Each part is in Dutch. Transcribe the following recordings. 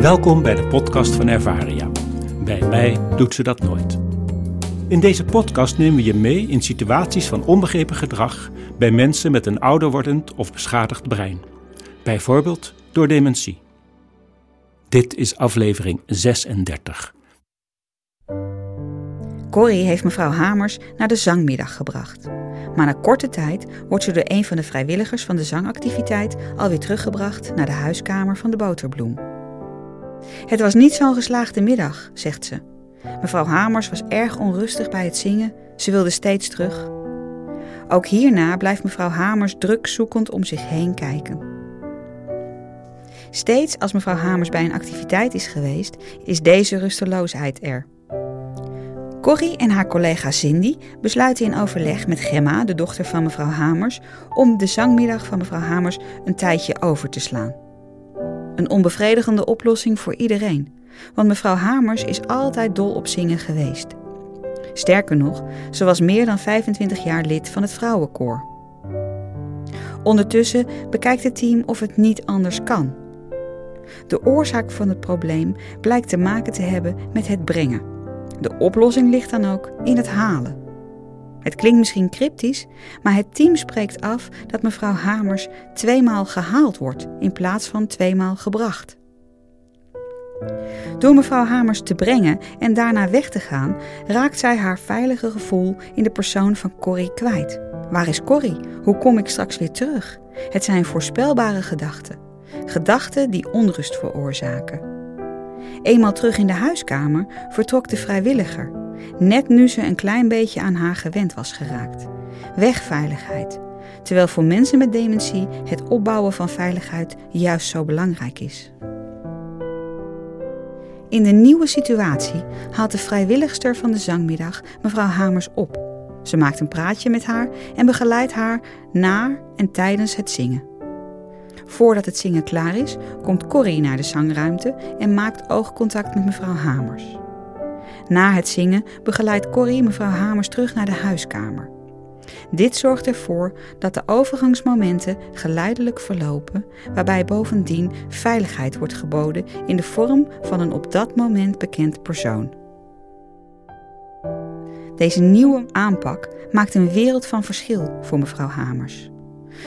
Welkom bij de podcast van Ervaria. Bij mij doet ze dat nooit. In deze podcast nemen we je mee in situaties van onbegrepen gedrag bij mensen met een ouder wordend of beschadigd brein. Bijvoorbeeld door dementie. Dit is aflevering 36. Corrie heeft mevrouw Hamers naar de zangmiddag gebracht. Maar na korte tijd wordt ze door een van de vrijwilligers van de zangactiviteit alweer teruggebracht naar de huiskamer van de boterbloem. Het was niet zo'n geslaagde middag, zegt ze. Mevrouw Hamers was erg onrustig bij het zingen, ze wilde steeds terug. Ook hierna blijft mevrouw Hamers druk zoekend om zich heen kijken. Steeds als mevrouw Hamers bij een activiteit is geweest, is deze rusteloosheid er. Corrie en haar collega Cindy besluiten in overleg met Gemma, de dochter van mevrouw Hamers, om de zangmiddag van mevrouw Hamers een tijdje over te slaan. Een onbevredigende oplossing voor iedereen, want mevrouw Hamers is altijd dol op zingen geweest. Sterker nog, ze was meer dan 25 jaar lid van het vrouwenkoor. Ondertussen bekijkt het team of het niet anders kan. De oorzaak van het probleem blijkt te maken te hebben met het brengen. De oplossing ligt dan ook in het halen. Het klinkt misschien cryptisch, maar het team spreekt af dat mevrouw Hamers tweemaal gehaald wordt in plaats van tweemaal gebracht. Door mevrouw Hamers te brengen en daarna weg te gaan, raakt zij haar veilige gevoel in de persoon van Corrie kwijt. Waar is Corrie? Hoe kom ik straks weer terug? Het zijn voorspelbare gedachten. Gedachten die onrust veroorzaken. Eenmaal terug in de huiskamer vertrok de vrijwilliger, net nu ze een klein beetje aan haar gewend was geraakt. Wegveiligheid, terwijl voor mensen met dementie het opbouwen van veiligheid juist zo belangrijk is. In de nieuwe situatie haalt de vrijwilligster van de zangmiddag mevrouw Hamers op. Ze maakt een praatje met haar en begeleidt haar na en tijdens het zingen. Voordat het zingen klaar is, komt Corrie naar de zangruimte en maakt oogcontact met mevrouw Hamers. Na het zingen begeleidt Corrie mevrouw Hamers terug naar de huiskamer. Dit zorgt ervoor dat de overgangsmomenten geleidelijk verlopen, waarbij bovendien veiligheid wordt geboden in de vorm van een op dat moment bekend persoon. Deze nieuwe aanpak maakt een wereld van verschil voor mevrouw Hamers.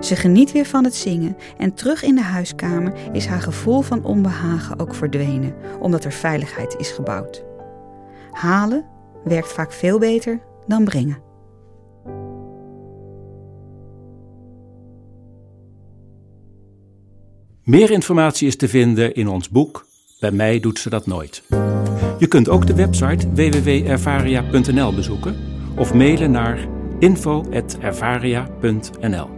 Ze geniet weer van het zingen en terug in de huiskamer is haar gevoel van onbehagen ook verdwenen, omdat er veiligheid is gebouwd. Halen werkt vaak veel beter dan brengen. Meer informatie is te vinden in ons boek Bij mij doet ze dat nooit. Je kunt ook de website www.ervaria.nl bezoeken of mailen naar info.ervaria.nl.